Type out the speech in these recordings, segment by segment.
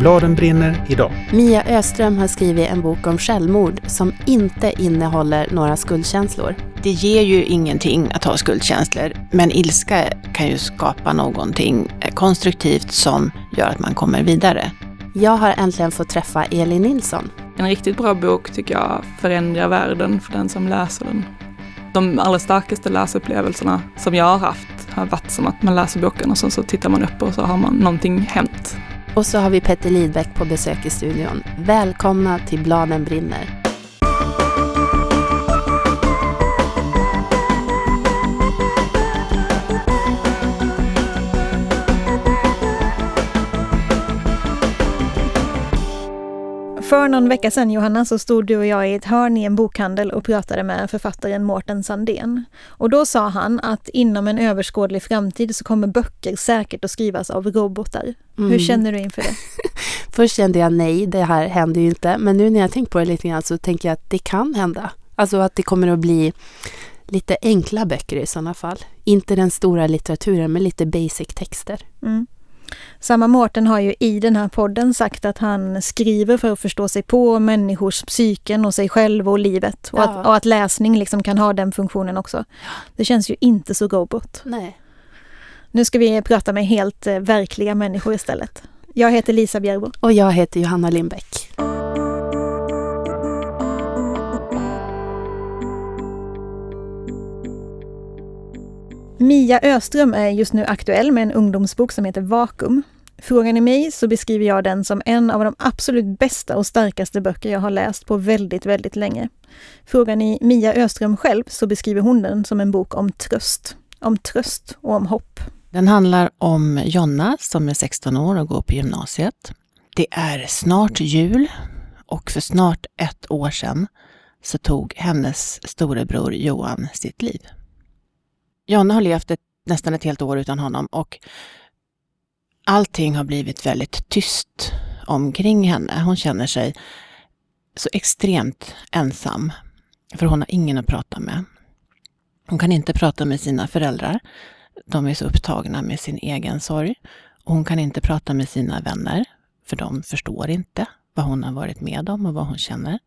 Bladen brinner idag. Mia Öström har skrivit en bok om självmord som inte innehåller några skuldkänslor. Det ger ju ingenting att ha skuldkänslor, men ilska kan ju skapa någonting konstruktivt som gör att man kommer vidare. Jag har äntligen fått träffa Elin Nilsson. En riktigt bra bok tycker jag förändrar världen för den som läser den. De allra starkaste läsupplevelserna som jag har haft har varit som att man läser boken och sen så tittar man upp och så har man någonting hänt. Och så har vi Petter Lidbeck på besök i studion. Välkomna till Bladen brinner. För någon vecka sedan Johanna så stod du och jag i ett hörn i en bokhandel och pratade med författaren Mårten Sandén. Och då sa han att inom en överskådlig framtid så kommer böcker säkert att skrivas av robotar. Mm. Hur känner du inför det? Först kände jag nej, det här händer ju inte. Men nu när jag tänker på det lite grann så tänker jag att det kan hända. Alltså att det kommer att bli lite enkla böcker i sådana fall. Inte den stora litteraturen, men lite basic texter. Mm. Samma Mårten har ju i den här podden sagt att han skriver för att förstå sig på människors psyken och sig själv och livet. Och, ja. att, och att, läsning liksom kan ha den funktionen också. Det känns ju inte så robot. Nej. Nu ska vi prata med helt eh, verkliga människor istället. Jag heter Lisa Bjerbo. Och jag heter Johanna Lindbäck. Mia Öström är just nu aktuell med en ungdomsbok som heter Vakuum. Frågar ni mig så beskriver jag den som en av de absolut bästa och starkaste böcker jag har läst på väldigt, väldigt länge. Frågar ni Mia Öström själv så beskriver hon den som en bok om tröst. Om tröst och om hopp. Den handlar om Jonna som är 16 år och går på gymnasiet. Det är snart jul och för snart ett år sedan så tog hennes storebror Johan sitt liv. Jonna har levt ett, nästan ett helt år utan honom och allting har blivit väldigt tyst omkring henne. Hon känner sig så extremt ensam, för hon har ingen att prata med. Hon kan inte prata med sina föräldrar. De är så upptagna med sin egen sorg. Och hon kan inte prata med sina vänner, för de förstår inte vad hon har varit med om och vad hon känner.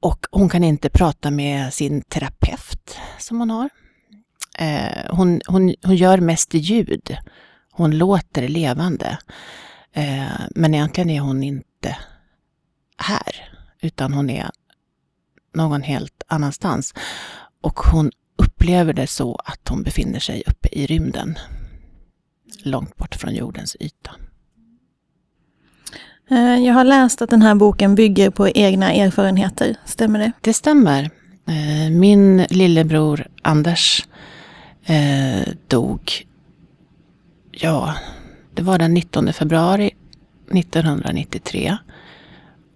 Och hon kan inte prata med sin terapeut som hon har, Eh, hon, hon, hon gör mest ljud. Hon låter levande. Eh, men egentligen är hon inte här, utan hon är någon helt annanstans. Och hon upplever det så att hon befinner sig uppe i rymden, långt bort från jordens yta. Eh, jag har läst att den här boken bygger på egna erfarenheter, stämmer det? Det stämmer. Eh, min lillebror Anders eh, dog, ja, det var den 19 februari 1993.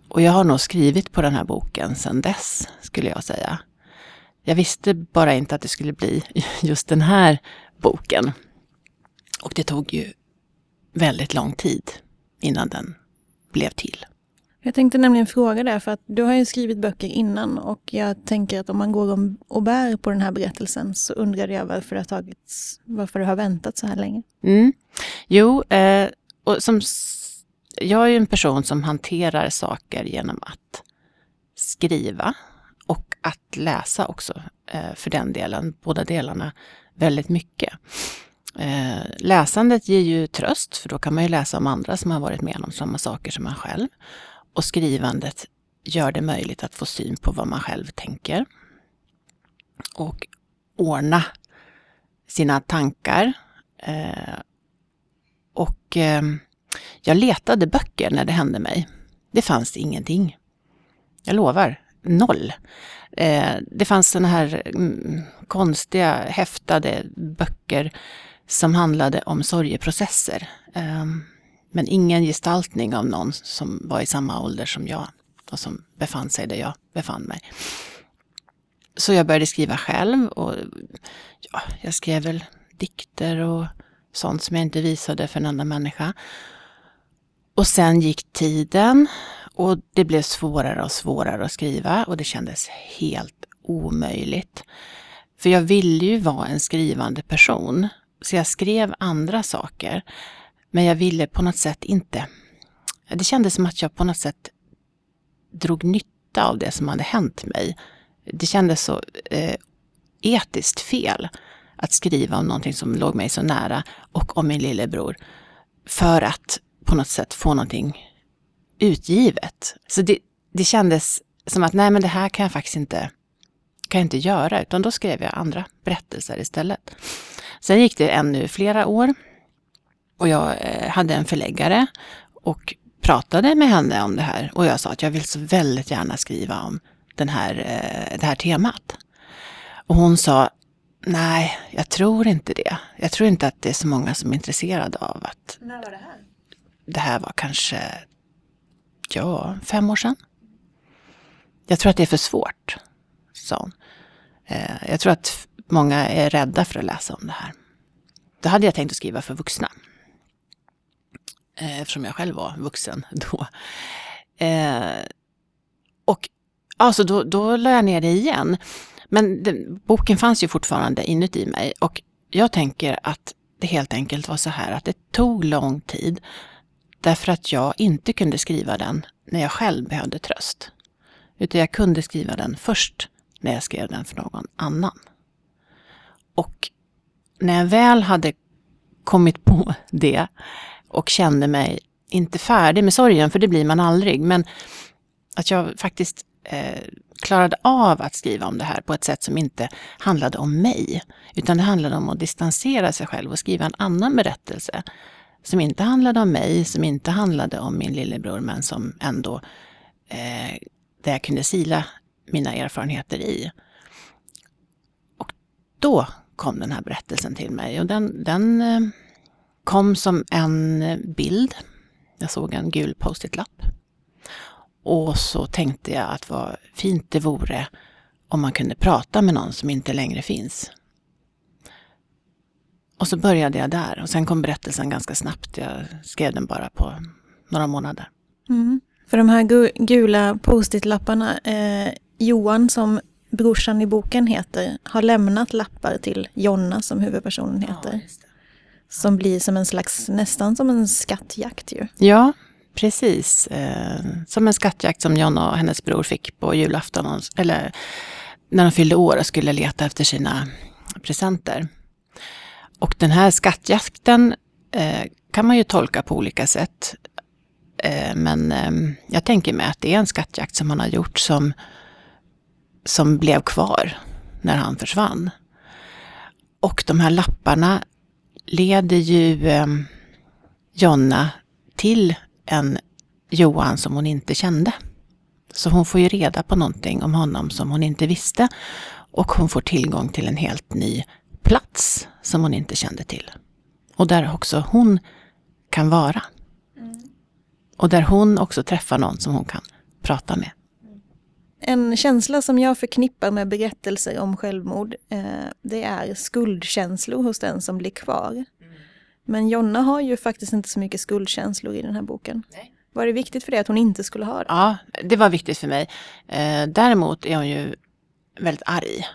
Och jag har nog skrivit på den här boken sedan dess, skulle jag säga. Jag visste bara inte att det skulle bli just den här boken. Och det tog ju väldigt lång tid innan den blev till. Jag tänkte nämligen fråga det, för att du har ju skrivit böcker innan och jag tänker att om man går och bär på den här berättelsen så undrar jag varför det har tagits, varför du har väntat så här länge. Mm. Jo, eh, och som, jag är ju en person som hanterar saker genom att skriva och att läsa också, eh, för den delen, båda delarna, väldigt mycket. Eh, läsandet ger ju tröst, för då kan man ju läsa om andra som har varit med om samma saker som man själv. Och skrivandet gör det möjligt att få syn på vad man själv tänker. Och ordna sina tankar. Eh, och eh, jag letade böcker när det hände mig. Det fanns ingenting. Jag lovar, noll. Eh, det fanns såna här mm, konstiga häftade böcker som handlade om sorgeprocesser. Ehm, men ingen gestaltning av någon som var i samma ålder som jag och som befann sig där jag befann mig. Så jag började skriva själv och ja, jag skrev väl dikter och sånt som jag inte visade för en enda människa. Och sen gick tiden och det blev svårare och svårare att skriva och det kändes helt omöjligt. För jag ville ju vara en skrivande person. Så jag skrev andra saker. Men jag ville på något sätt inte det kändes som att jag på något sätt drog nytta av det som hade hänt mig. Det kändes så eh, etiskt fel att skriva om någonting som låg mig så nära och om min lillebror. För att på något sätt få någonting utgivet. Så det, det kändes som att nej men det här kan jag faktiskt inte, kan jag inte göra, utan då skrev jag andra berättelser istället. Sen gick det ännu flera år och jag eh, hade en förläggare och pratade med henne om det här och jag sa att jag vill så väldigt gärna skriva om den här, eh, det här temat. Och hon sa, nej, jag tror inte det. Jag tror inte att det är så många som är intresserade av att... När var det här? Det här var kanske, ja, fem år sedan. Jag tror att det är för svårt, sa hon. Eh, jag tror att många är rädda för att läsa om det här. Då hade jag tänkt att skriva för vuxna. Eh, eftersom jag själv var vuxen då. Eh, och alltså då, då la jag ner det igen. Men den, boken fanns ju fortfarande inuti mig och jag tänker att det helt enkelt var så här att det tog lång tid därför att jag inte kunde skriva den när jag själv behövde tröst. Utan jag kunde skriva den först när jag skrev den för någon annan. Och när jag väl hade kommit på det och kände mig, inte färdig med sorgen, för det blir man aldrig, men att jag faktiskt eh, klarade av att skriva om det här på ett sätt som inte handlade om mig, utan det handlade om att distansera sig själv och skriva en annan berättelse som inte handlade om mig, som inte handlade om min lillebror, men som ändå eh, där jag kunde sila mina erfarenheter i. Och då kom den här berättelsen till mig och den, den eh, kom som en bild. Jag såg en gul post-it-lapp. Och så tänkte jag att vad fint det vore om man kunde prata med någon som inte längre finns. Och så började jag där och sen kom berättelsen ganska snabbt. Jag skrev den bara på några månader. Mm. För de här gula post-it-lapparna, eh, Johan som brorsan i boken heter, har lämnat lappar till Jonna som huvudpersonen heter. Ja, som blir som en slags, nästan som en skattjakt ju. Ja, precis. Eh, som en skattjakt som Jonna och hennes bror fick på julafton, eller när de fyllde år och skulle leta efter sina presenter. Och den här skattjakten eh, kan man ju tolka på olika sätt. Eh, men eh, jag tänker mig att det är en skattjakt som han har gjort som, som blev kvar när han försvann. Och de här lapparna leder ju eh, Jonna till en Johan som hon inte kände. Så hon får ju reda på någonting om honom som hon inte visste och hon får tillgång till en helt ny plats som hon inte kände till. Och där också hon kan vara. Och där hon också träffar någon som hon kan prata med. En känsla som jag förknippar med berättelser om självmord, eh, det är skuldkänslor hos den som blir kvar. Mm. Men Jonna har ju faktiskt inte så mycket skuldkänslor i den här boken. Nej. Var det viktigt för dig att hon inte skulle ha det? Ja, det var viktigt för mig. Eh, däremot är hon ju väldigt arg.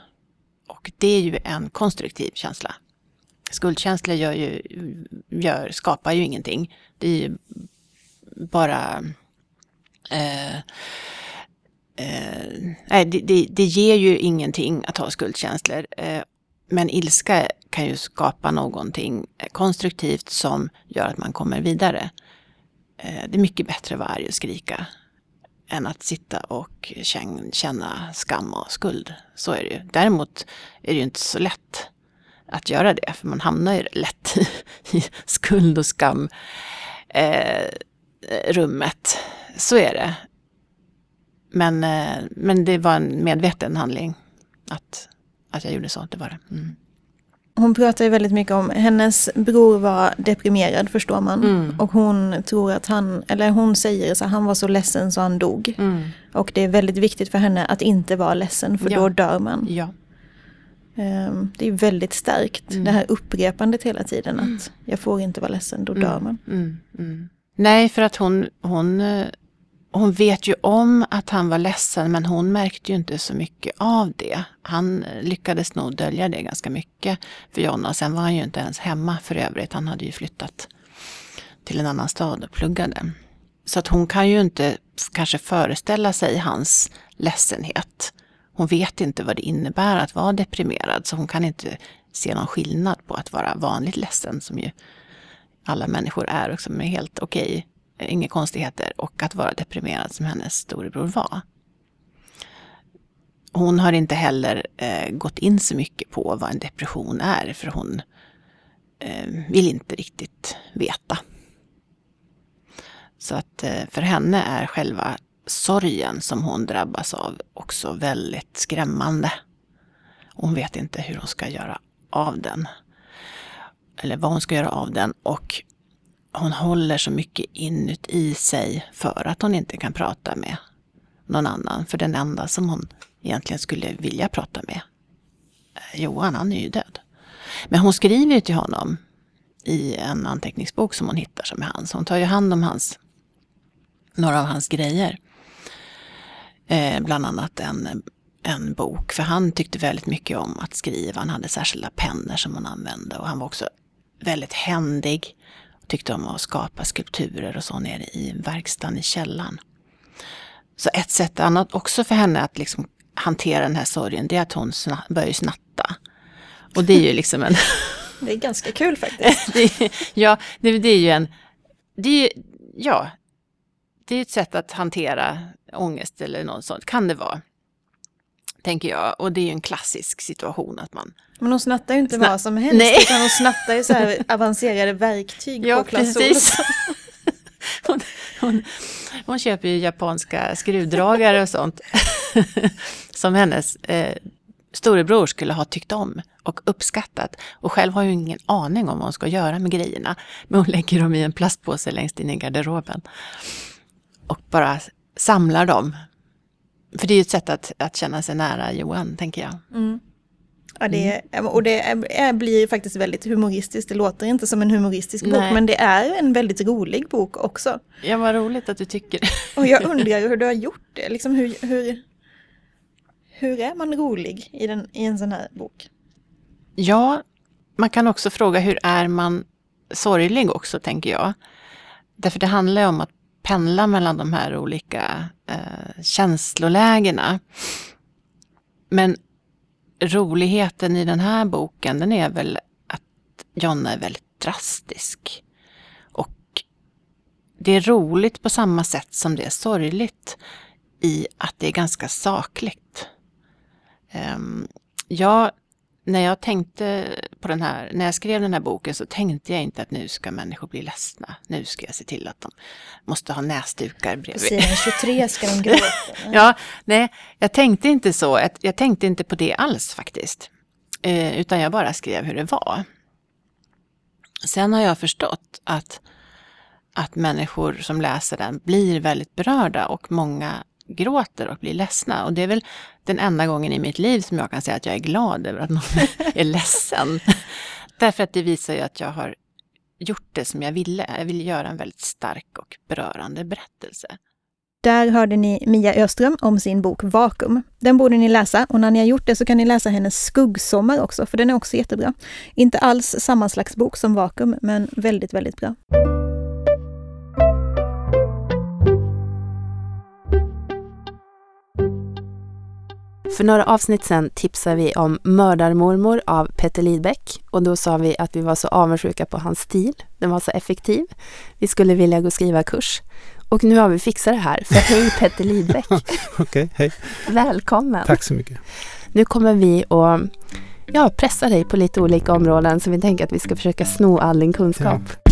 Och det är ju en konstruktiv känsla. Skuldkänslor gör ju, gör, skapar ju ingenting. Det är ju bara... Eh, eh, Eh, nej, det, det, det, ger ju ingenting att ha skuldkänslor. Eh, men ilska kan ju skapa någonting konstruktivt som gör att man kommer vidare. Eh, det är mycket bättre att vara arg och skrika än att sitta och känna skam och skuld. Så är det ju. Däremot är det ju inte så lätt att göra det, för man hamnar ju lätt i skuld och skam eh, rummet. Så är det. Men, eh, men det var en medveten handling att, att jag gjorde så. Det var det. Mm. Hon pratar ju väldigt mycket om, hennes bror var deprimerad förstår man. Mm. Och hon tror att han, eller hon säger så han var så ledsen så han dog. Mm. Och det är väldigt viktigt för henne att inte vara ledsen för ja. då dör man. Ja. Um, det är väldigt starkt, mm. det här upprepandet hela tiden att mm. jag får inte vara ledsen, då mm. dör man. Mm. Nej, för att hon, hon eh, hon vet ju om att han var ledsen men hon märkte ju inte så mycket av det. Han lyckades nog dölja det ganska mycket för Jonna. Sen var han ju inte ens hemma för övrigt. Han hade ju flyttat till en annan stad och pluggade. Så att hon kan ju inte kanske föreställa sig hans ledsenhet. Hon vet inte vad det innebär att vara deprimerad, så hon kan inte se någon skillnad på att vara vanligt ledsen, som ju alla människor är och som är helt okej, okay, Eh, inga konstigheter, och att vara deprimerad som hennes storebror var. Hon har inte heller eh, gått in så mycket på vad en depression är, för hon eh, vill inte riktigt veta. Så att eh, för henne är själva sorgen som hon drabbas av också väldigt skrämmande. Hon vet inte hur hon ska göra av den. Eller vad hon ska göra av den. Och hon håller så mycket inuti sig för att hon inte kan prata med någon annan. För den enda som hon egentligen skulle vilja prata med, eh, Johan, han är ju död. Men hon skriver ju till honom i en anteckningsbok som hon hittar som är hans. Hon tar ju hand om hans, några av hans grejer. Eh, bland annat en, en bok, för han tyckte väldigt mycket om att skriva. Han hade särskilda pennor som han använde och han var också väldigt händig. Tyckte om att skapa skulpturer och så nere i verkstaden i källaren. Så ett sätt annat också för henne att liksom hantera den här sorgen, det är att hon börjar snatta. Och det är ju liksom en... det är ganska kul faktiskt. det, ja, det, det, är ju en... Det är, ja, det är ett sätt att hantera ångest eller något sånt, kan det vara. Tänker jag. Och det är ju en klassisk situation att man... Men hon snattar ju inte Snatt... vad som helst, Nej. utan hon snattar ju så här avancerade verktyg ja, på Clas hon, hon, hon, köper ju japanska skruvdragare och sånt. som hennes eh, storebror skulle ha tyckt om och uppskattat. Och själv har ju ingen aning om vad hon ska göra med grejerna. Men hon lägger dem i en plastpåse längst in i garderoben. Och bara samlar dem. För det är ju ett sätt att, att känna sig nära Johan, tänker jag. Mm. Ja, det, mm. och det är, blir faktiskt väldigt humoristiskt. Det låter inte som en humoristisk bok, Nej. men det är en väldigt rolig bok också. Ja, vad roligt att du tycker det. Och jag undrar hur du har gjort det. Liksom hur, hur, hur är man rolig i, den, i en sån här bok? Ja, man kan också fråga hur är man sorglig också, tänker jag. Därför det handlar om att pendla mellan de här olika eh, känslolägena. Men roligheten i den här boken, den är väl att Jonna är väldigt drastisk. Och det är roligt på samma sätt som det är sorgligt i att det är ganska sakligt. Ehm, jag när jag tänkte på den här, när jag skrev den här boken så tänkte jag inte att nu ska människor bli ledsna. Nu ska jag se till att de måste ha näsdukar bredvid. På sidan 23 ska de gråta. ja, nej, jag tänkte inte så. Jag tänkte inte på det alls faktiskt. Eh, utan jag bara skrev hur det var. Sen har jag förstått att, att människor som läser den blir väldigt berörda och många gråter och blir ledsna. Och det är väl den enda gången i mitt liv som jag kan säga att jag är glad över att någon är ledsen. Därför att det visar ju att jag har gjort det som jag ville. Jag ville göra en väldigt stark och berörande berättelse. Där hörde ni Mia Öström om sin bok Vakuum. Den borde ni läsa och när ni har gjort det så kan ni läsa hennes Skuggsommar också, för den är också jättebra. Inte alls samma slags bok som Vakuum, men väldigt, väldigt bra. För några avsnitt sen tipsade vi om Mördarmormor av Petter Lidbeck och då sa vi att vi var så avundsjuka på hans stil. Den var så effektiv. Vi skulle vilja gå och skriva kurs. Och nu har vi fixat det här. För hej Petter Lidbeck! Okej, okay, hej! Välkommen! Tack så mycket! Nu kommer vi att ja, pressa dig på lite olika områden så vi tänker att vi ska försöka sno all din kunskap. Ja.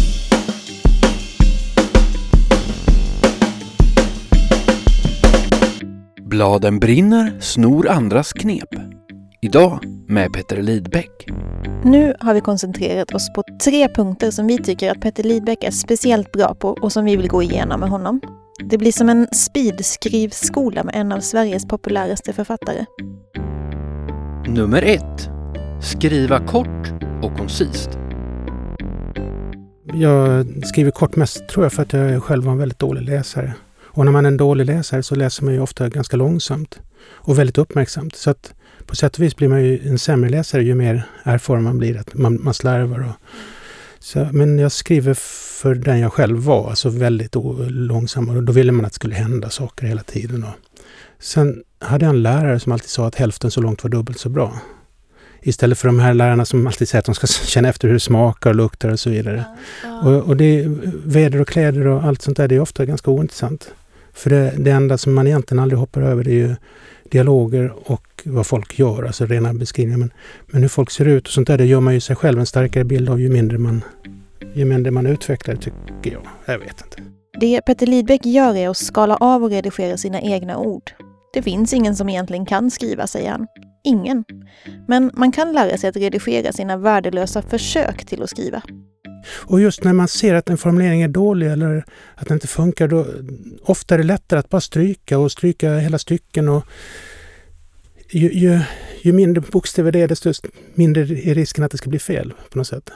Bladen brinner, snor andras knep. Idag med Petter Lidbeck. Nu har vi koncentrerat oss på tre punkter som vi tycker att Petter Lidbeck är speciellt bra på och som vi vill gå igenom med honom. Det blir som en speedskrivskola med en av Sveriges populäraste författare. Nummer ett. Skriva kort och koncist. Jag skriver kort mest tror jag för att jag själv var en väldigt dålig läsare. Och när man är en dålig läsare så läser man ju ofta ganska långsamt och väldigt uppmärksamt. Så att på sätt och vis blir man ju en sämre läsare ju mer erfaren man blir. Att man, man slarvar och Så, men jag skriver för den jag själv var, alltså väldigt långsam. Och då ville man att det skulle hända saker hela tiden. Och sen hade jag en lärare som alltid sa att hälften så långt var dubbelt så bra. Istället för de här lärarna som alltid säger att de ska känna efter hur det smakar och luktar och så vidare. Ja. Och, och det, väder och kläder och allt sånt där, det är ofta ganska ointressant. För det, det enda som man egentligen aldrig hoppar över det är ju dialoger och vad folk gör, alltså rena beskrivningar. Men, men hur folk ser ut och sånt där, det gör man ju sig själv en starkare bild av ju mindre man, ju mindre man utvecklar, tycker jag. Jag vet inte. Det Petter Lidbeck gör är att skala av och redigera sina egna ord. Det finns ingen som egentligen kan skriva, säger han. Ingen. Men man kan lära sig att redigera sina värdelösa försök till att skriva. Och just när man ser att en formulering är dålig eller att den inte funkar, då ofta är det lättare att bara stryka och stryka hela stycken. Och ju, ju, ju mindre bokstäver det är, desto mindre är risken att det ska bli fel på något sätt.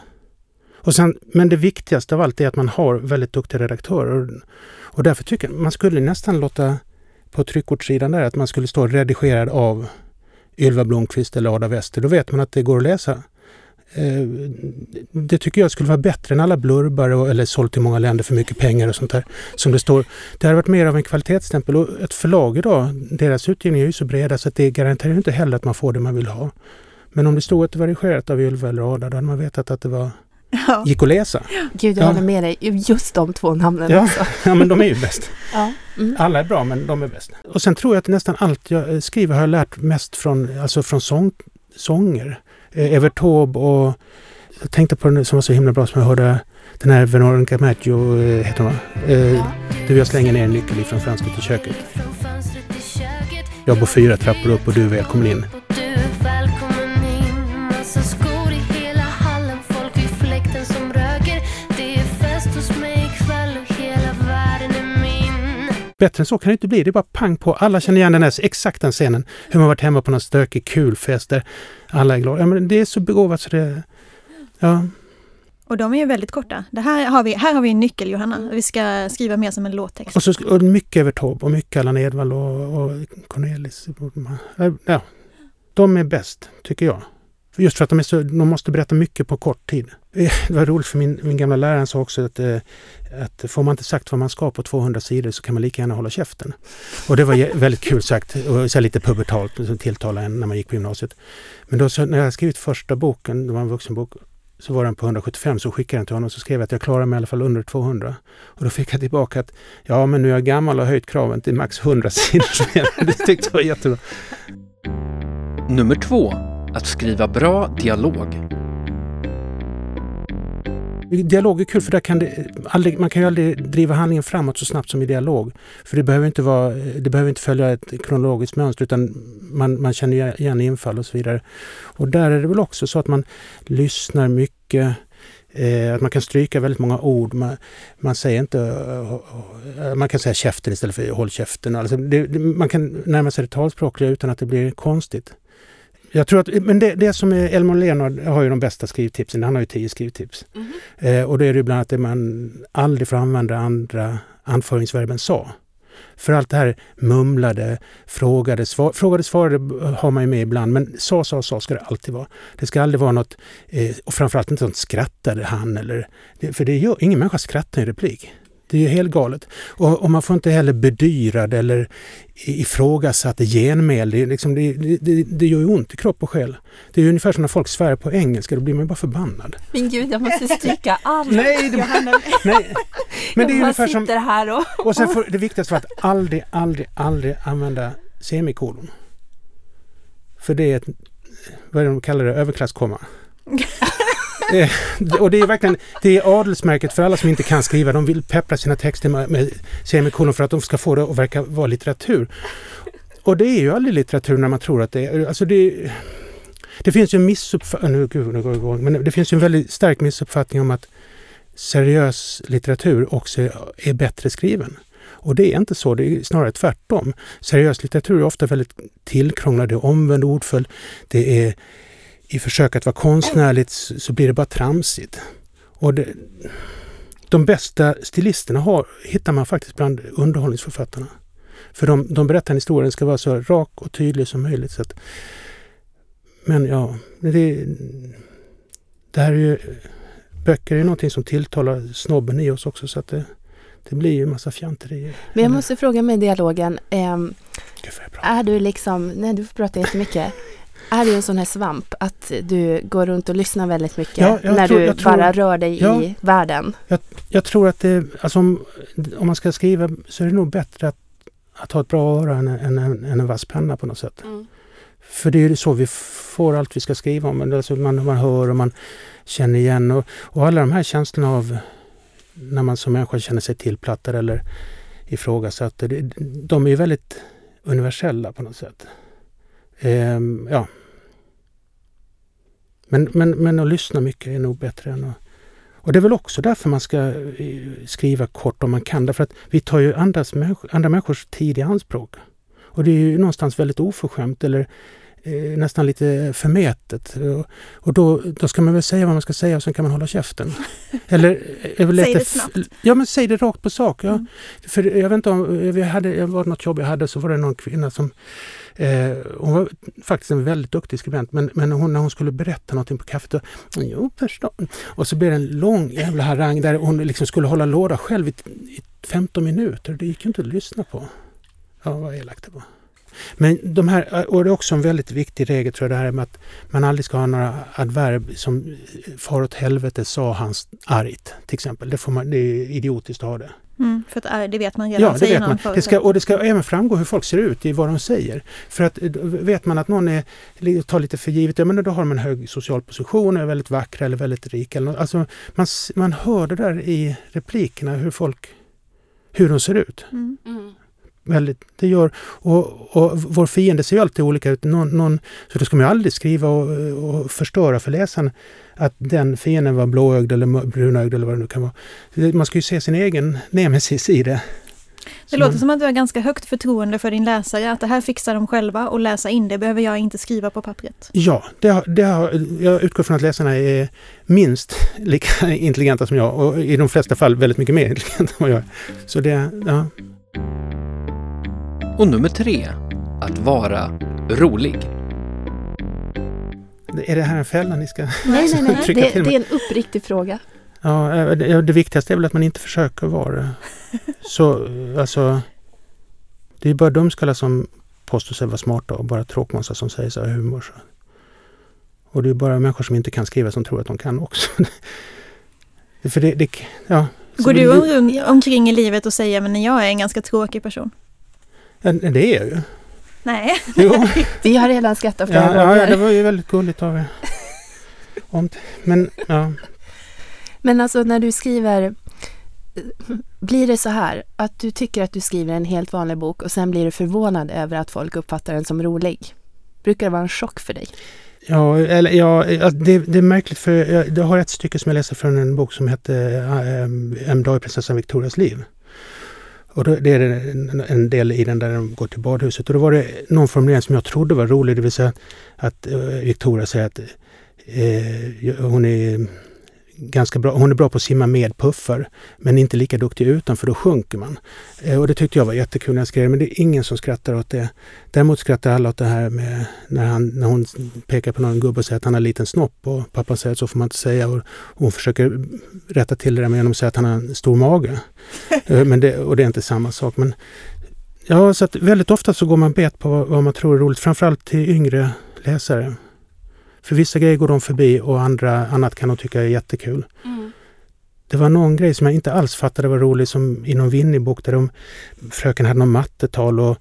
Och sen, men det viktigaste av allt är att man har väldigt duktiga redaktörer. Och därför tycker jag man skulle nästan låta på tryckortssidan där att man skulle stå redigerad av Ylva Blomqvist eller Ada Wester. Då vet man att det går att läsa. Eh, det tycker jag skulle vara bättre än alla blurbar eller sålt i många länder för mycket pengar och sånt där. Som det står. Det hade varit mer av en kvalitetsstämpel och ett förlag idag, deras utgivning är ju så breda så att det garanterar inte heller att man får det man vill ha. Men om det stod att det var redigerat av Ylva eller Ada, då hade man vetat att det var ja. gick att läsa. Gud, jag ja. håller med dig. Just de två namnen ja. också. ja, men de är ju bäst. ja. Mm. Alla är bra, men de är bäst. Och sen tror jag att nästan allt jag skriver har jag lärt mest från, alltså från sång, sånger. Eh, Evert Taube och jag tänkte på den som var så himla bra som jag hörde den här Veronica Maggio, eh, heter hon va? Eh, du, jag slänger ner en nyckel ifrån fönstret i köket. Jag bor fyra trappor upp och du är välkommen in. Bättre än så kan det inte bli. Det är bara pang på. Alla känner igen den här exakt den scenen. Hur man varit hemma på någon stökig kul fest där alla är glada. Ja, men det är så begåvat så det... Ja. Och de är ju väldigt korta. Det här, har vi, här har vi en nyckel Johanna. Vi ska skriva mer som en låttext. Och, så, och mycket över Taube och mycket Allan Edwall och, och Cornelis. Ja, de är bäst, tycker jag. Just för att de, är så, de måste berätta mycket på kort tid. Eh, det var roligt för min, min gamla lärare sa också att, eh, att får man inte sagt vad man ska på 200 sidor så kan man lika gärna hålla käften. Och det var väldigt kul sagt och så lite pubertalt som tilltalade en när man gick på gymnasiet. Men då så, när jag skrivit första boken, det var en vuxenbok, så var den på 175 så skickade jag den till honom och så skrev jag att jag klarar mig i alla fall under 200. Och då fick jag tillbaka att ja men nu är jag gammal och har höjt kraven till max 100 sidor. det tyckte jag var jättebra. Nummer två att skriva bra dialog. Dialog är kul för där kan det aldrig, man kan ju aldrig driva handlingen framåt så snabbt som i dialog. För det behöver inte, vara, det behöver inte följa ett kronologiskt mönster utan man, man känner igen infall och så vidare. Och där är det väl också så att man lyssnar mycket eh, att man kan stryka väldigt många ord. Man, man säger inte... Eh, eh, man kan säga käften istället för håll käften. Alltså det, man kan närma sig det talspråkliga utan att det blir konstigt. Jag tror att, men det, det som är Elmar Leonard har ju de bästa skrivtipsen. Han har ju tio skrivtips. Mm -hmm. eh, och det är ju bland annat det man aldrig får använda andra anföringsverben sa. För allt det här mumlade, frågade, svar, frågade, svarade har man ju med ibland. Men sa, sa, sa ska det alltid vara. Det ska aldrig vara något, eh, och framförallt inte sånt skrattade han eller... För det gör, ingen människa skrattar i replik. Det är ju helt galet. Och, och, man får inte heller bedyrad eller ifrågasatt genmäl. Det, liksom, det, det, det gör ju ont i kropp och själ. Det är ungefär som när folk svär på engelska, då blir man ju bara förbannad. Men gud, jag måste stryka allt. nej, det, nej, men det är ungefär som... här och... och sen får, det viktigaste var att aldrig, aldrig, aldrig använda semikolon. För det är ett, vad är det de kallar det, överklasskomma. Eh, och det är verkligen det är adelsmärket för alla som inte kan skriva. De vill peppra sina texter med, med semikolon för att de ska få det att verka vara litteratur. Och det är ju aldrig litteratur när man tror att det är... Alltså det, det finns ju en missuppfattning, nu, gud, nu går jag igång, men det finns ju en väldigt stark missuppfattning om att seriös litteratur också är bättre skriven. Och det är inte så, det är snarare tvärtom. Seriös litteratur är ofta väldigt tillkrånglad, det är omvänd ordföljd, det är i försök att vara konstnärligt så blir det bara tramsigt. Och det, de bästa stilisterna har, hittar man faktiskt bland underhållningsförfattarna. För de, de berättar en historia, den ska vara så rak och tydlig som möjligt. Så att, men ja, det, det här är ju böcker är någonting som tilltalar snobben i oss också så att det, det blir ju en massa fjanterier. Men jag måste fråga dialogen. Gud, vad jag pratar. är du liksom, nej du får prata jättemycket. Är du en sån här svamp att du går runt och lyssnar väldigt mycket Ja, jag när tror- du jag tror- bara rör dig Ja. i världen? Jag tror att det, alltså om, om man ska skriva så är det nog bättre att, att ha ett bra öra än, än, än, än en vass penna på något sätt. För det är ju så vi får allt vi ska skriva om. Alltså man, man hör och man känner igen och, och alla de här känslorna av när man som människa känner sig tillplattad eller ifrågasatt. Det, de är ju väldigt universella på något sätt. Eh, ja. Men, men, men att lyssna mycket är nog bättre än att... Och det är väl också därför man ska eh, skriva kort om man kan. Därför att vi tar ju andras, andra människors tid i anspråk. Och det är ju någonstans väldigt oförskämt eller nästan lite förmätet. Och, då, då ska man väl säga vad man ska säga och sen kan man hålla käften. Eller, väl Säg det snabbt. Ja men säg det rakt på sak. Ja. Mm. För jag vet inte om, vi hade, det var något jobb jag hade så var det någon kvinna som Eh, hon var faktiskt en väldigt duktig skribent men, men hon, när hon skulle berätta någonting på kaffet då, jo förstå. Och så blev det en lång jävla harang där hon liksom skulle hålla låda själv i, i 15 minuter. Det gick ju inte att lyssna på. Ja, vad elakt det var. Men de här, och det är också en väldigt viktig regel tror jag det här med att man aldrig ska ha några adverb som far åt helvete sa han argt till exempel. Det, får man, det är idiotiskt att ha det. Mm, för att det vet man redan. Ja, det säger vet man. Det ska, och det ska även framgå hur folk ser ut i vad de säger. För att eh, vet man att någon är, tar lite för givet, ja men då har de en hög social position, är väldigt vackra eller väldigt rika. Alltså, man, man hör det där i replikerna hur folk, hur de ser ut. Mm. Väldigt, det gör, och, och vår fiende ser ju alltid olika ut. Någon, någon, så då ska man ju aldrig skriva och, och förstöra för läsaren att den fienden var blåögd eller brunögd eller vad det nu kan vara. Man ska ju se sin egen nemesis i det. Det Så låter man- som att du har ganska högt förtroende för din läsare, att det här fixar de själva och läsa in det behöver jag inte skriva på pappret. Ja, det har, det har, jag utgår från att läsarna är minst lika intelligenta som jag och i de flesta fall väldigt mycket mer intelligenta än vad jag är. Så det, ja. Och nummer tre, att vara rolig. Är det här en fälla ni ska... Nej, nej, nej. Trycka Det, det är en uppriktig fråga. Ja, eh, det, det viktigaste är väl att man inte försöker vara. Så, eh, alltså... Det är bara dumskallar som påstår sig vara smarta och bara tråkmånsar som säger så här humor. Så. Och det är bara människor som inte kan skriva som tror att de kan också. För det, det ja. Går du om, omkring i livet och säger men jag är en ganska tråkig person? Det är jag ju. Nej. Jo. Vi har redan skrattat flera Ja, ja, gånger. ja, det var ju väldigt gulligt av er. Men ja, Men alltså när du skriver, blir det så här att du tycker att du skriver en helt vanlig bok och sen blir du förvånad över att folk uppfattar den som rolig? Brukar det vara en chock för dig? ja, eller, ja det, det är märkligt för jag, jag har ett stycke som jag läser från en bok som heter En dag i prinsessan Victorias liv. Och då, det är en, en del i den där de går till badhuset. Och då var det någon formulering som jag trodde var rolig, det vill säga att eh, Victoria säger att eh, hon är ganska bra, hon är bra på att simma med puffar men inte lika duktig utan för då sjunker man. Eh, och det tyckte jag var jättekul när jag skrev men det är ingen som skrattar åt det. Däremot skrattar alla åt det här med när, han, när hon pekar på någon gubbe och säger att han har en liten snopp och pappa säger att så får man inte säga och hon försöker rätta till det där med genom att säga att han har en stor mage. Eh, men det, och det är inte samma sak. Men, ja, så att väldigt ofta så går man bet på vad, vad man tror är roligt, framförallt till yngre läsare. För vissa grejer går de förbi och andra, annat kan de tycka är jättekul. Det var någon grej som jag inte alls fattade var rolig som i någon Winnie-bok där de, fröken hade någon mattetal och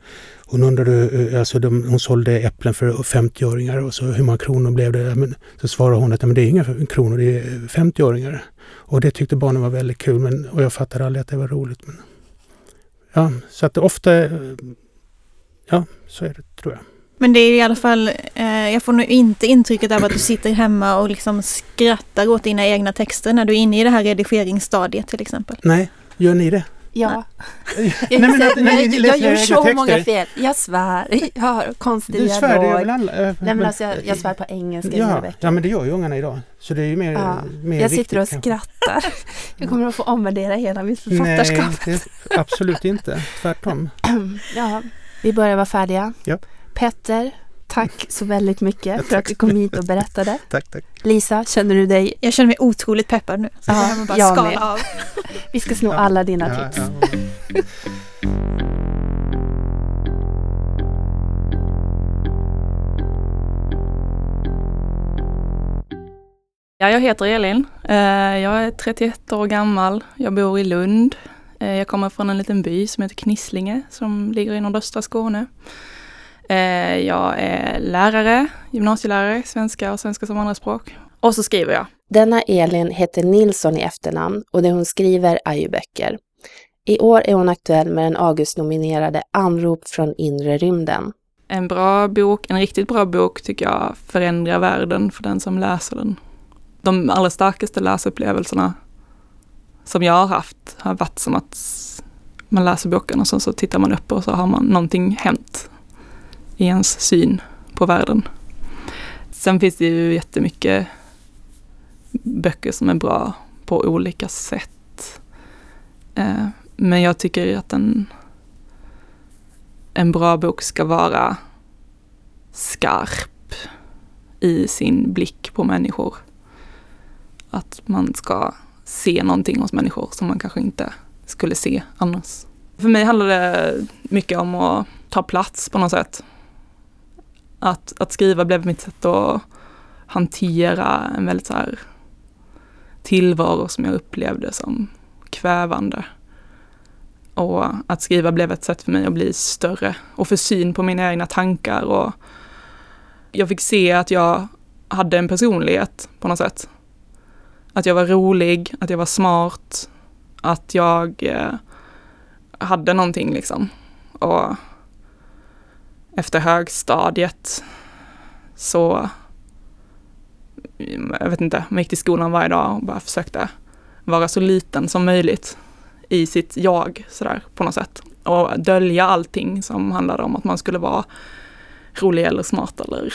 hon undrade, eh, alltså de, hon sålde äpplen för 50-öringar och så hur många kronor blev det? Men, så svarade hon att men det är inga kronor, det är 50-öringar. Och det tyckte barnen var väldigt kul men, och jag fattade aldrig att det var roligt. Men, ja, så att ofta, eh, ja så är det tror jag. Men det är i alla fall, eh, jag får nog inte intrycket av att du sitter hemma och liksom skrattar åt dina egna texter när du är inne i det här redigeringsstadiet till exempel. Nej, gör ni det? Ja. Nej, Jag, men när ni jag, gör så texter- många fel. Jag svär. Jag har konstig Du svär, dialog. väl alla? Nej men alltså jag, jag svär på engelska i Ja, veckan. ja, men det gör ju ungarna idag. Så det är ju mer, Ja, mer jag viktigt sitter och kanske. skrattar. Jag kommer att få omvärdera hela mitt Nej, författarskap. det, absolut inte. Tvärtom. Ja, vi börjar vara färdiga. Ja. Petter, Tack så väldigt mycket för tack. att du kom hit och berättade. Tack, tack. Lisa, känner du dig? Jag känner mig otroligt peppad nu. Så Ja, jag bara jag skala med. av. Vi ska sno alla dina tips. Ja, jag heter Elin. Eh, Jag är 31 år gammal. Jag bor i Lund. Eh, Jag kommer från en liten by som heter Knislinge som ligger i nordöstra Skåne. Eh, Jag är lärare, gymnasielärare, svenska och svenska som andraspråk. Och så skriver jag. Denna Elin heter Nilsson i efternamn och det hon skriver är ju böcker. I år är hon aktuell med den August-nominerade Anrop från inre rymden. En bra bok, en riktigt bra bok tycker jag förändrar världen för den som läser den. De allra starkaste läsupplevelserna som jag har haft har varit som att man läser boken och sen så tittar man upp och så har man någonting hänt i ens syn på världen. Sen finns det ju jättemycket böcker som är bra på olika sätt. Eh, men jag tycker att en, en bra bok ska vara skarp i sin blick på människor. Att man ska se någonting hos människor som man kanske inte skulle se annars. För mig handlar det mycket om att ta plats på något sätt. Att, att skriva blev mitt sätt att hantera en väldigt så här tillvaro som jag upplevde som kvävande. Och att skriva blev ett sätt för mig att bli större och få syn på mina egna tankar. Och jag fick se att jag hade en personlighet på något sätt. Att jag var rolig, att jag var smart, att jag eh, hade någonting liksom. Och efter högstadiet så, jag vet inte, man gick till skolan varje dag och bara försökte vara så liten som möjligt i sitt jag sådär på något sätt. Och dölja allting som handlade om att man skulle vara rolig eller smart eller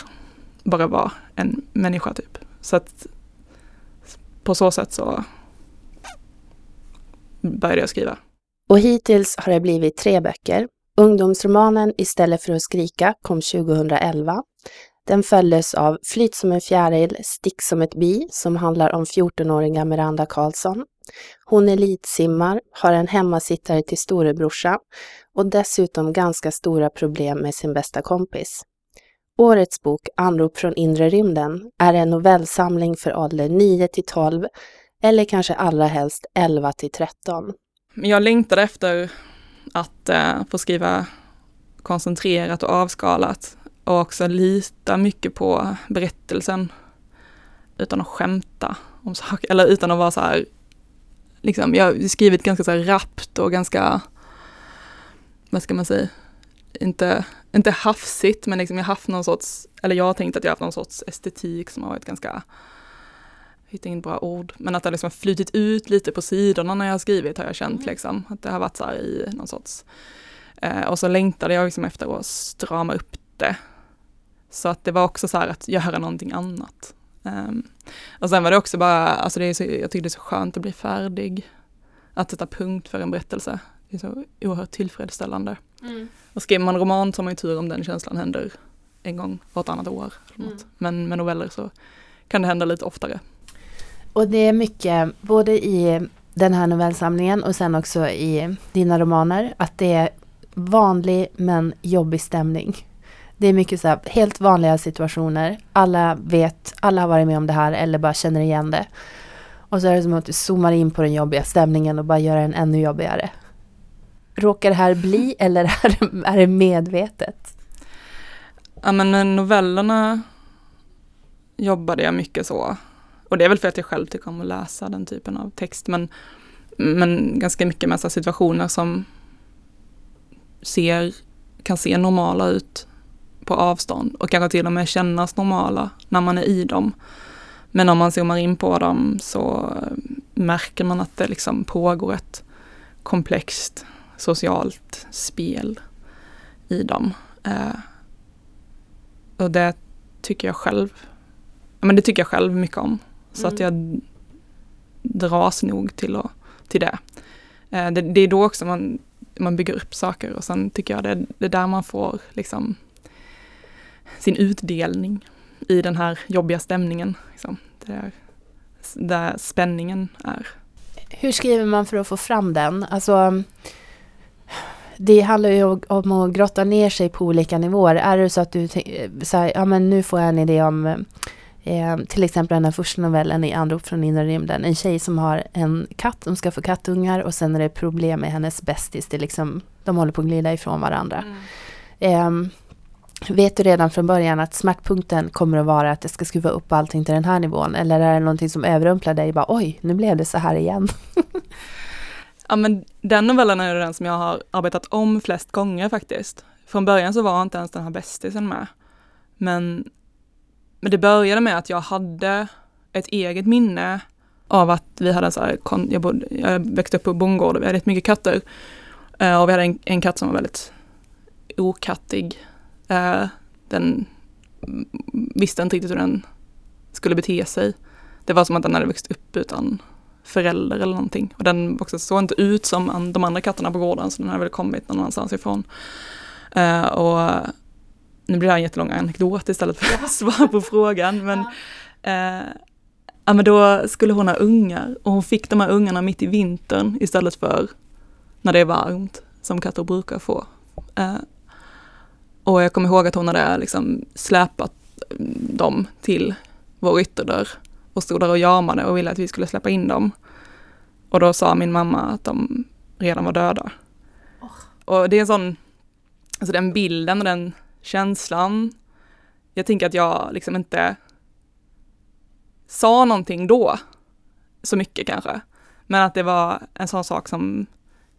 bara vara en människa typ. Så att på så sätt så började jag skriva. Och hittills har det blivit tre böcker. Ungdomsromanen Istället för att skrika kom 2011. Den följdes av Flyt som en fjäril, Stick som ett bi som handlar om 14-åriga Miranda Karlsson. Hon elitsimmar, har en hemmasittare till storebrorsa och dessutom ganska stora problem med sin bästa kompis. Årets bok Anrop från inre rymden är en novellsamling för ålder 9 till 12 eller kanske allra helst 11 till 13. Jag längtade efter att eh, få skriva koncentrerat och avskalat och också lita mycket på berättelsen utan att skämta om saker, eller utan att vara så här, liksom, jag har skrivit ganska så här rappt och ganska, vad ska man säga, inte, inte hafsigt, men liksom jag har haft någon sorts, eller jag har tänkt att jag har haft någon sorts estetik som har varit ganska, hittar inget bra ord, men att det liksom har flutit ut lite på sidorna när jag har skrivit har jag känt liksom, att det har varit så i någon sorts, eh, och så längtade jag liksom efter att strama upp det. Så att det var också så här att göra någonting annat. Um, och sen var det också bara, alltså det är så, jag tycker det är så skönt att bli färdig. Att sätta punkt för en berättelse. Det är så oerhört tillfredsställande. Och skriver man roman så har man ju tur om den känslan händer en gång vartannat år. Eller något. Men med noveller så kan det hända lite oftare. Och det är mycket, både i den här novellsamlingen och sen också i dina romaner, att det är vanlig men jobbig stämning. Det är mycket så här, helt vanliga situationer. Alla vet, alla har varit med om det här eller bara känner igen det. Och så är det som att du zoomar in på den jobbiga stämningen och bara gör den ännu jobbigare. Råkar det här bli eller är det, medvetet? Ja men med novellerna jobbade jag mycket så. Och det är väl för att jag själv tycker om att läsa den typen av text. Men, men ganska mycket med situationer som ser, kan se normala ut på avstånd och kanske till och med kännas normala när man är i dem. Men om man zoomar in på dem så märker man att det liksom pågår ett komplext socialt spel i dem. Eh, och det tycker jag själv, men det tycker jag själv mycket om. Så att jag dras nog till, att, till det. Eh, det. Det är då också man, man bygger upp saker och sen tycker jag det, det är där man får liksom sin utdelning i den här jobbiga stämningen. Liksom. Där, där spänningen är. Hur skriver man för att få fram den? Alltså, det handlar ju om att grotta ner sig på olika nivåer. Är det så att du säger, ja men nu får jag en idé om eh, till exempel den här första novellen i Anrop från inre rymden. En tjej som har en katt som ska få kattungar och sen är det problem med hennes bästis. Det liksom, de håller på att glida ifrån varandra. Mm. Eh, vet du redan från början att smärtpunkten kommer att vara att jag ska skruva upp allting till den här nivån? Eller är det någonting som överrumplar dig? Bara, Oj, nu blev det så här igen. ja, men den novellen är den som jag har arbetat om flest gånger faktiskt. Från början så var inte ens den här bästisen med. Men, men det började med att jag hade ett eget minne av att vi hade så här, jag, bodde, jag växte upp på bondgård och vi hade rätt mycket katter. Uh, och vi hade en, en katt som var väldigt okattig eh, den visste inte riktigt hur den skulle bete sig. Det var som att den hade växt upp utan förälder eller någonting. Och den också såg inte ut som de andra katterna på gården, så den hade väl kommit någon annanstans ifrån. Uh, och nu blir det här en jättelång anekdot istället för att svara på frågan. Men, uh, ja, men då skulle hon ha ungar och hon fick de här ungarna mitt i vintern istället för när det är varmt, som katter brukar få. Uh, och jag kommer ihåg att hon hade liksom släpat dem till vår ytterdörr och stod där och jamade och ville att vi skulle släppa in dem. Och då sa min mamma att de redan var döda. Oh. Och det är en sån, alltså den bilden och den känslan. Jag tänker att jag liksom inte sa någonting då, så mycket kanske. Men att det var en sån sak som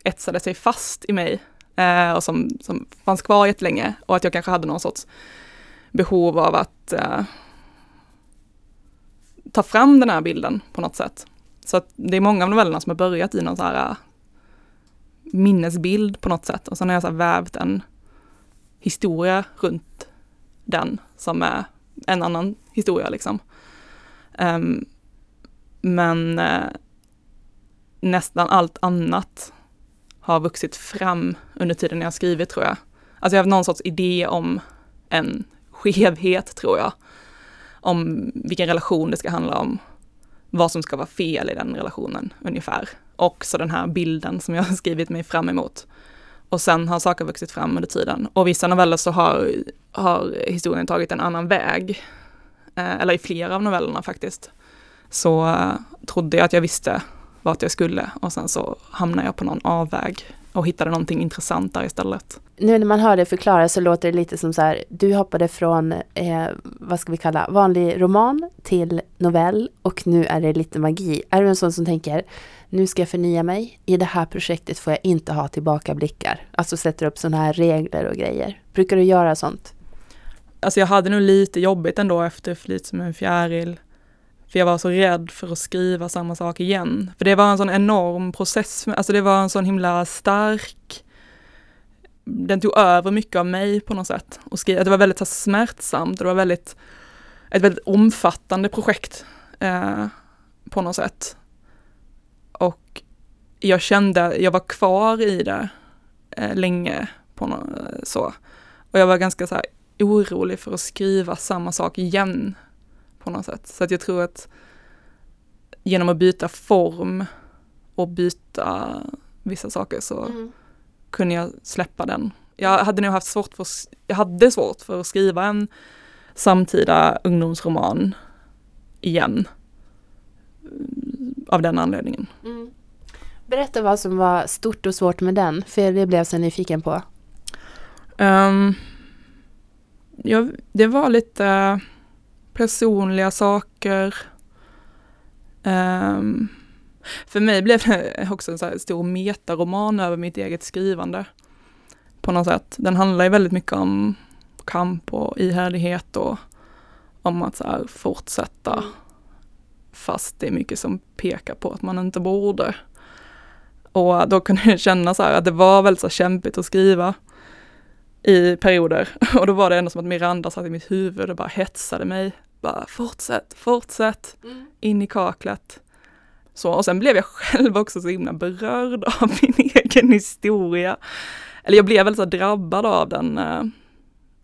etsade sig fast i mig eh, och som, som fanns kvar jättelänge och att jag kanske hade någon sorts behov av att eh, ta fram den här bilden på något sätt. Så att det är många av novellerna som har börjat i någon så här eh, minnesbild på något sätt och sen har jag så vävt en historia runt den som är en annan historia liksom. Um, men uh, nästan allt annat har vuxit fram under tiden jag har skrivit tror jag. Alltså jag har någon sorts idé om en skevhet tror jag. Om vilken relation det ska handla om. Vad som ska vara fel i den relationen ungefär. Och så den här bilden som jag har skrivit mig fram emot. Och sen har saker vuxit fram under tiden. Och vissa noveller så har, har historien tagit en annan väg. Eh, eller i flera av novellerna faktiskt. Så eh, trodde jag att jag visste vart jag skulle och sen så hamnade jag på någon avväg och hittade någonting intressant där istället. Nu när man hör det förklara så låter det lite som så här, du hoppade från, eh, vad ska vi kalla, vanlig roman till novell och nu är det lite magi. Är du en sån som tänker, nu ska jag förnya mig, i det här projektet får jag inte ha tillbakablickar. Alltså sätter upp sådana här regler och grejer. Brukar du göra sånt? Alltså jag hade nog lite jobbigt ändå efter Flyt som en fjäril för jag var så rädd för att skriva samma sak igen. För det var en sån enorm process, alltså det var en sån himla stark, den tog över mycket av mig på något sätt. Och skriva, det var väldigt så smärtsamt, det var väldigt, ett väldigt omfattande projekt eh, på något sätt. Och jag kände, jag var kvar i det eh, länge på något, så. Och jag var ganska så här orolig för att skriva samma sak igen på något sätt. Så att jag tror att genom att byta form och byta vissa saker så mm. kunde jag släppa den. Jag hade nog haft svårt för, jag hade svårt för att skriva en samtida ungdomsroman igen. Av den anledningen. Mm. Berätta vad som var stort och svårt med den, för det blev jag så nyfiken på. Um, ja, det var lite personliga saker. Um, för mig blev det också en så stor metaroman över mitt eget skrivande. På något sätt. Den handlar ju väldigt mycket om kamp och ihärdighet och om att så fortsätta mm. fast det är mycket som pekar på att man inte borde. Och då kunde jag känna så att det var väldigt så kämpigt att skriva i perioder. Och då var det ändå som att Miranda satt i mitt huvud och bara hetsade mig. Bara fortsätt, fortsätt, mm. in i kaklet. Så, och sen blev jag själv också så himla berörd av min egen historia. Eller jag blev väldigt så drabbad av den. Eh,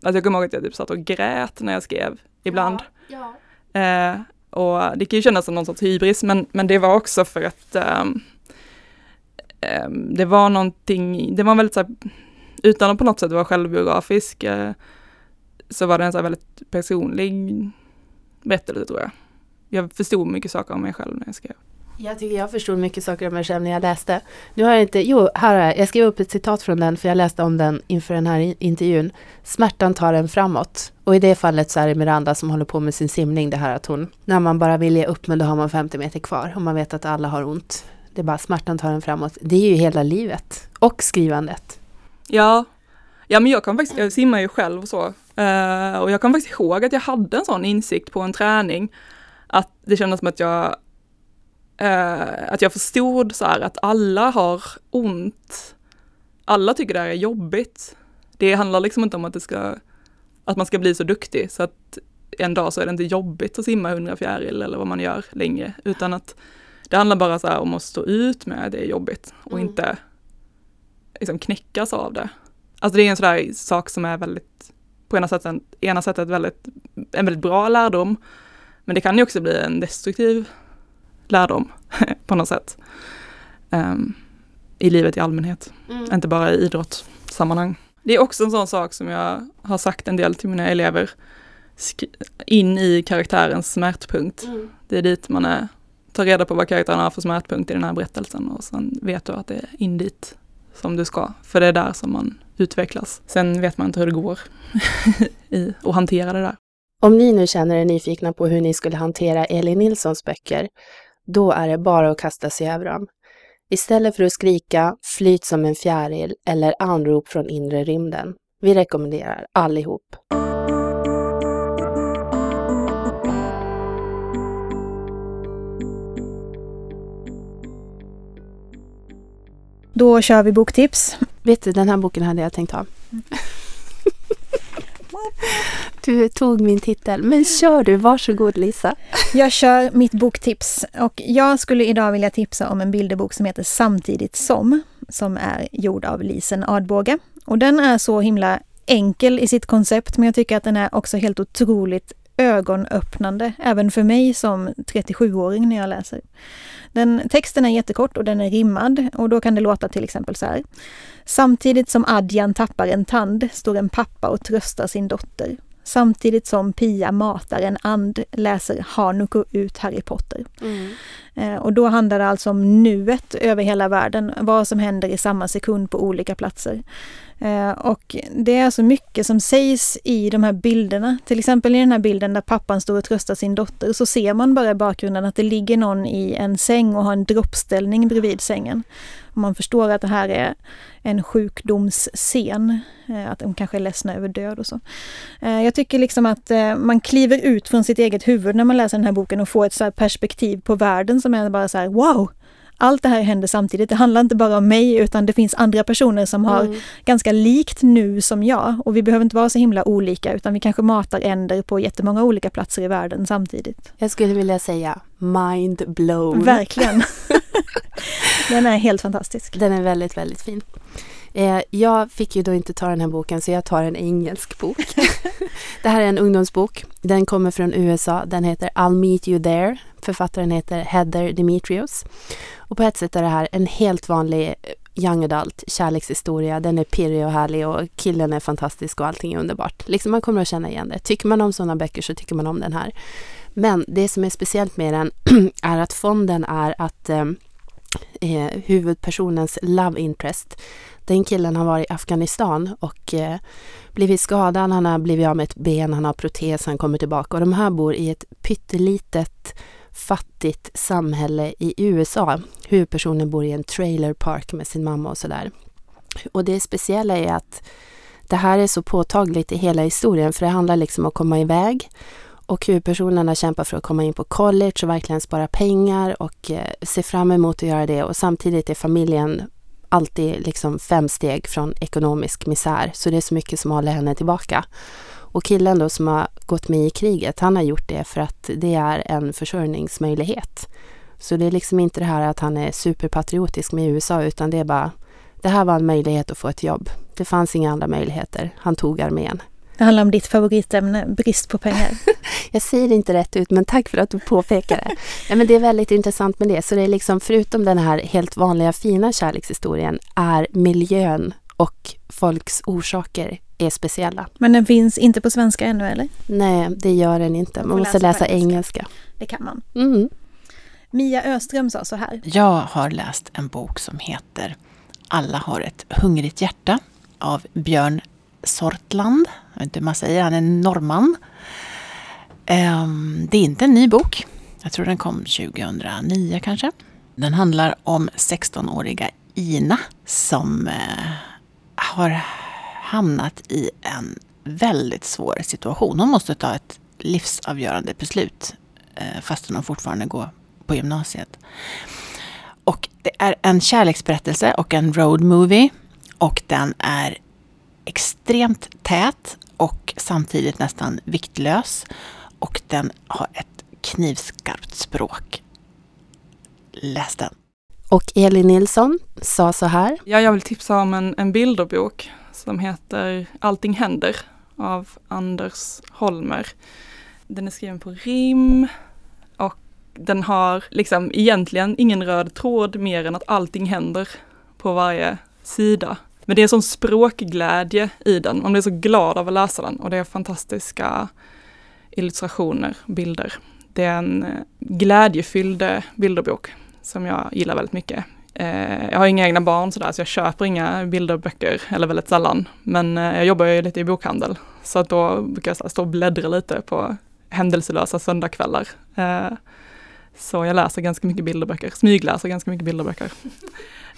Alltså jag kommer ihåg att jag typ satt och grät när jag skrev ibland. Ja, Eh, och det kan ju kännas som någon sorts hybris, men, men det var också för att ehm, ehm, det var någonting, det var väldigt så här, utan att på något sätt vara självbiografisk, eh, så var det en så här väldigt personlig berättelse tror jag. Jag förstod mycket saker om mig själv när jag skrev. Jag tycker jag förstod mycket saker om mig själv när jag läste. Nu har jag inte, jo, här har jag, jag skrev upp ett citat från den för jag läste om den inför den här intervjun. Smärtan tar en framåt. Och i det fallet så är det Miranda som håller på med sin simning, det här att hon, när man bara vill ge upp men då har man 50 meter kvar och man vet att alla har ont. Det är bara smärtan tar en framåt. Det är ju hela livet. Och skrivandet. Ja, ja men jag kan faktiskt, jag simmar ju själv och så. Eh, och jag kan faktiskt ihåg att jag hade en sån insikt på en träning. Att det kändes som att jag, eh, att jag förstod så här att alla har ont. Alla tycker det här är jobbigt. Det handlar liksom inte om att det ska, att man ska bli så duktig så att en dag så är det inte jobbigt att simma 100 fjäril eller vad man gör längre, utan att det handlar bara så här om att stå ut med att det är jobbigt och Mm. inte liksom knäckas av det. Alltså det är en sån där sak som är väldigt, på ena sättet, ena sättet väldigt, en väldigt bra lärdom, men det kan ju också bli en destruktiv lärdom på något sätt. Ehm, I livet i allmänhet, inte bara i idrottssammanhang. Det är också en sån sak som jag har sagt en del till mina elever. In i karaktärens smärtpunkt. Det är dit man är, tar reda på vad karaktären har för smärtpunkt i den här berättelsen och sen vet du att det är in dit som du ska. För det är där som man utvecklas. Sen vet man inte hur det går i att hantera det där. Om ni nu känner er nyfikna på hur ni skulle hantera Elin Nilssons böcker, då är det bara att kasta sig över dem. Istället för att skrika ”flyt som en fjäril” eller ”anrop från inre rymden”. Vi rekommenderar allihop. Då kör vi boktips. Vet du, den här boken hade jag tänkt ha. Du tog min titel, men kör du, varsågod Lisa. Jag kör mitt boktips och jag skulle idag vilja tipsa om en bilderbok som heter Samtidigt som, som är gjord av Lisen Adbåge. Och den är så himla enkel i sitt koncept men jag tycker att den är också helt otroligt ögonöppnande, även för mig som 37-åring när jag läser. Den, texten är jättekort och den är rimmad och då kan det låta till exempel så här. Samtidigt som Adjan tappar en tand står en pappa och tröstar sin dotter. Samtidigt som Pia matar en and läser Hanuko ut Harry Potter. Mm. Eh, och då handlar det alltså om nuet över hela världen, vad som händer i samma sekund på olika platser. Eh, och det är så mycket som sägs i de här bilderna. Till exempel i den här bilden där pappan står och tröstar sin dotter så ser man bara i bakgrunden att det ligger någon i en säng och har en droppställning bredvid sängen. Man förstår att det här är en sjukdomsscen, eh, att de kanske är ledsna över död och så. Jag tycker liksom att man kliver ut från sitt eget huvud när man läser den här boken och får ett så här perspektiv på världen som är bara så här wow! Allt det här händer samtidigt. Det handlar inte bara om mig utan det finns andra personer som har Mm. ganska likt nu som jag. Och vi behöver inte vara så himla olika utan vi kanske matar änder på jättemånga olika platser i världen samtidigt. Jag skulle vilja säga mind blown. Verkligen! Den är helt fantastisk. Den är väldigt, väldigt fin. Eh, jag fick ju då inte ta den här boken så jag tar en engelsk bok. det här är en ungdomsbok. Den kommer från USA. Den heter I'll meet you there. Författaren heter Heather Demetrius. Och på ett sätt är det här en helt vanlig eh, young adult kärlekshistoria. Den är pirrig och härlig och killen är fantastisk och allting är underbart. Liksom man kommer att känna igen det. Tycker man om sådana böcker så tycker man om den här. Men det som är speciellt med den är att fonden är att eh, eh, huvudpersonens love interest. Den killen har varit i Afghanistan och eh, blivit skadad, han har blivit av med ett ben, han har protes, han kommer tillbaka. Och de här bor i ett pyttelitet fattigt samhälle i USA. Huvudpersonen bor i en trailer park med sin mamma och sådär. Och det speciella är att det här är så påtagligt i hela historien för det handlar liksom om att komma iväg och huvudpersonerna kämpar för att komma in på college och verkligen spara pengar och eh, ser fram emot att göra det och samtidigt är familjen alltid liksom fem steg från ekonomisk misär så det är så mycket som håller henne tillbaka. Och killen då som har gått med i kriget, han har gjort det för att det är en försörjningsmöjlighet. Så det är liksom inte det här att han är superpatriotisk med USA utan det är bara, det här var en möjlighet att få ett jobb. Det fanns inga andra möjligheter. Han tog armén. Det handlar om ditt favoritämne, brist på pengar. Jag säger det inte rätt ut, men tack för att du påpekar det. ja, men det är väldigt intressant med det. Så det är liksom, förutom den här helt vanliga fina kärlekshistorien, är miljön och folks orsaker är speciella. Men den finns inte på svenska ännu eller? Nej, det gör den inte. Man måste läsa läsa engelska. Det kan man. Mm. Mia Öström sa så här. Jag har läst en bok som heter Alla har ett hungrigt hjärta av Björn Sortland. Jag vet inte hur man säger, han är norrman. Ehm, det är inte en ny bok. Jag tror den kom 2009 kanske. Den handlar om 16-åriga Ina som eh, har hamnat i en väldigt svår situation. Hon måste ta ett livsavgörande beslut eh, fastän hon fortfarande går på gymnasiet. Och det är en kärleksberättelse och en road movie. Och den är extremt tät och samtidigt nästan viktlös. Och den har ett knivskarpt språk. Läs den. Och Elin Nilsson sa så här. Ja, jag vill tipsa om en, en bilderbok som heter Allting händer av Anders Holmer. Den är skriven på rim och den har liksom egentligen ingen röd tråd mer än att allting händer på varje sida. Men det är sån språkglädje i den. Man blir så glad av att läsa den och det är fantastiska illustrationer, bilder. Det är en eh, glädjefylld eh, bilderbok som jag gillar väldigt mycket. Eh, jag har inga egna barn sådär, så jag köper inga bilderböcker, eller väldigt sällan. Men jag jobbar ju lite i bokhandel, så att då brukar jag stå och bläddra lite på händelselösa söndagskvällar. Så jag läser ganska mycket bilderböcker, smygläser ganska mycket bilderböcker.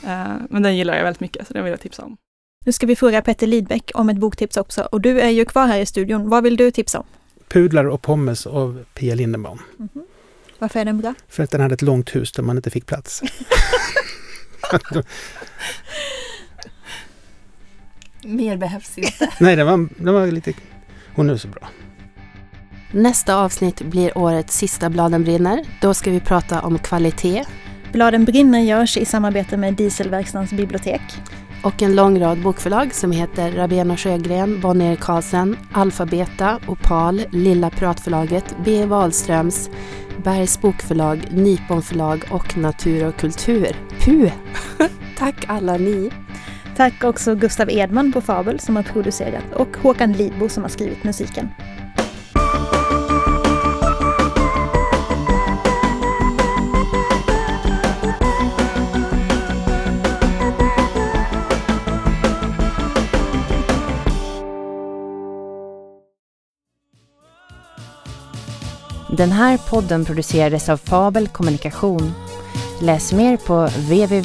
Eh, Men den gillar jag väldigt mycket, så den vill jag tipsa om. Nu ska vi fråga Petter Lidbeck om ett boktips också. Och du är ju kvar här i studion. Vad vill du tipsa om? Pudlar och pommes av Pia Lindenbaum. Varför är den bra? För att den hade ett långt hus där man inte fick plats. Mer behövs inte. Nej, den var, den var lite... Hon är så bra. Nästa avsnitt blir årets sista Bladen brinner. Då ska vi prata om kvalitet Bladen brinner görs i samarbete med Dieselverkstadens bibliotek. och en lång rad bokförlag som heter Rabén och Sjögren, Bonnier Carlsen, Alfabeta, Opal, Lilla Piratförlaget, B. Wahlströms, Bergs Bokförlag, Nypon förlag och Natur och kultur. Puh! Tack alla ni! Tack också Gustav Edman på Fabel som har producerat och Håkan Lidbo som har skrivit musiken. Den här podden producerades av Fabel Kommunikation. Läs mer på www.fabel.se.